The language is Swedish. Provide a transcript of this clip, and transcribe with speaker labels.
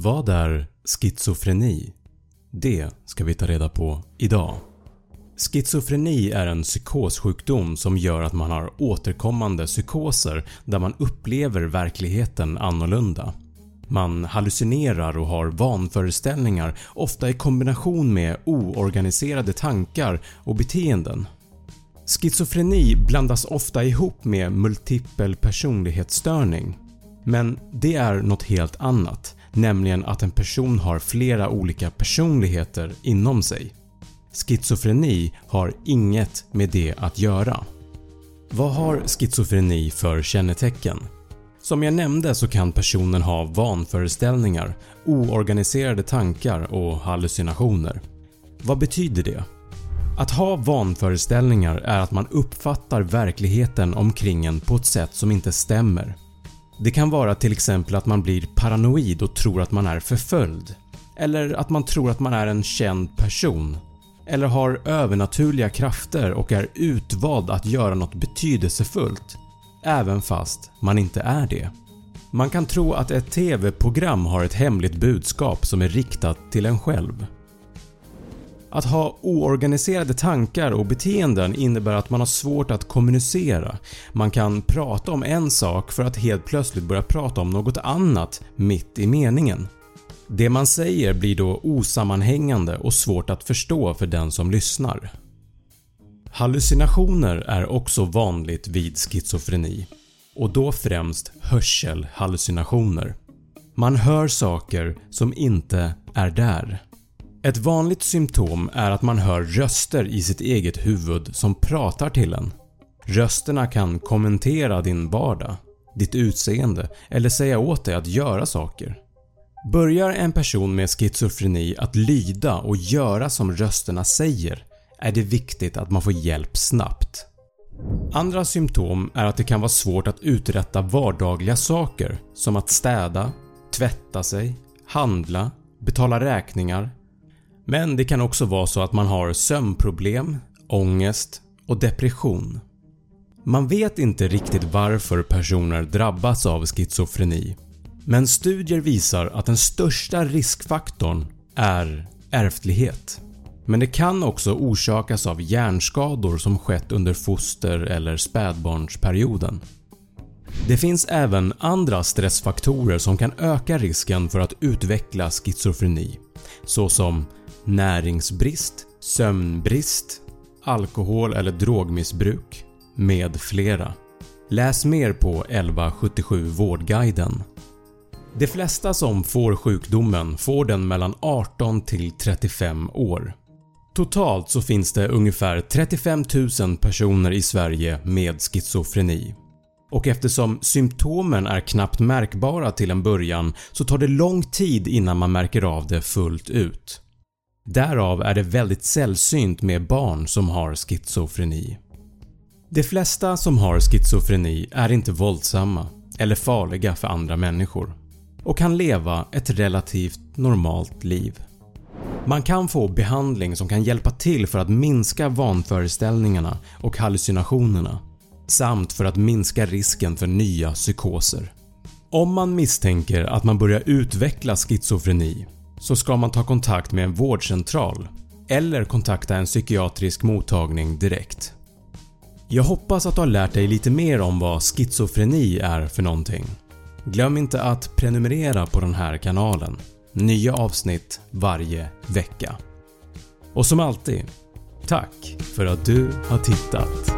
Speaker 1: Vad är schizofreni? Det ska vi ta reda på idag. Schizofreni är en psykossjukdom som gör att man har återkommande psykoser där man upplever verkligheten annorlunda. Man hallucinerar och har vanföreställningar ofta i kombination med oorganiserade tankar och beteenden. Schizofreni blandas ofta ihop med multipel personlighetsstörning men det är något helt annat, nämligen att en person har flera olika personligheter inom sig. Schizofreni har inget med det att göra. Vad har schizofreni för kännetecken? Som jag nämnde så kan personen ha vanföreställningar, oorganiserade tankar och hallucinationer. Vad betyder det? Att ha vanföreställningar är att man uppfattar verkligheten omkring en på ett sätt som inte stämmer. Det kan vara till exempel att man blir paranoid och tror att man är förföljd, eller att man tror att man är en känd person, eller har övernaturliga krafter och är utvald att göra något betydelsefullt, även fast man inte är det. Man kan tro att ett TV-program har ett hemligt budskap som är riktat till en själv. Att ha oorganiserade tankar och beteenden innebär att man har svårt att kommunicera. Man kan prata om en sak för att helt plötsligt börja prata om något annat mitt i meningen. Det man säger blir då osammanhängande och svårt att förstå för den som lyssnar. Hallucinationer är också vanligt vid schizofreni och då främst hörselhallucinationer. Man hör saker som inte är där. Ett vanligt symptom är att man hör röster i sitt eget huvud som pratar till en. Rösterna kan kommentera din vardag, ditt utseende eller säga åt dig att göra saker. Börjar en person med schizofreni att lyda och göra som rösterna säger är det viktigt att man får hjälp snabbt. Andra symptom är att det kan vara svårt att uträtta vardagliga saker som att städa, tvätta sig, handla, betala räkningar men det kan också vara så att man har sömnproblem, ångest och depression. Man vet inte riktigt varför personer drabbas av schizofreni men studier visar att den största riskfaktorn är ärftlighet. Men det kan också orsakas av hjärnskador som skett under foster eller spädbarnsperioden. Det finns även andra stressfaktorer som kan öka risken för att utveckla schizofreni såsom näringsbrist, sömnbrist, alkohol eller drogmissbruk med flera. Läs mer på 1177 Vårdguiden. De flesta som får sjukdomen får den mellan 18 till 35 år. Totalt så finns det ungefär 35 000 personer i Sverige med schizofreni och eftersom symptomen är knappt märkbara till en början så tar det lång tid innan man märker av det fullt ut. Därav är det väldigt sällsynt med barn som har schizofreni. De flesta som har schizofreni är inte våldsamma eller farliga för andra människor och kan leva ett relativt normalt liv. Man kan få behandling som kan hjälpa till för att minska vanföreställningarna och hallucinationerna samt för att minska risken för nya psykoser. Om man misstänker att man börjar utveckla schizofreni så ska man ta kontakt med en vårdcentral eller kontakta en psykiatrisk mottagning direkt. Jag hoppas att du har lärt dig lite mer om vad schizofreni är för någonting. Glöm inte att prenumerera på den här kanalen. Nya avsnitt varje vecka. Och som alltid, tack för att du har tittat.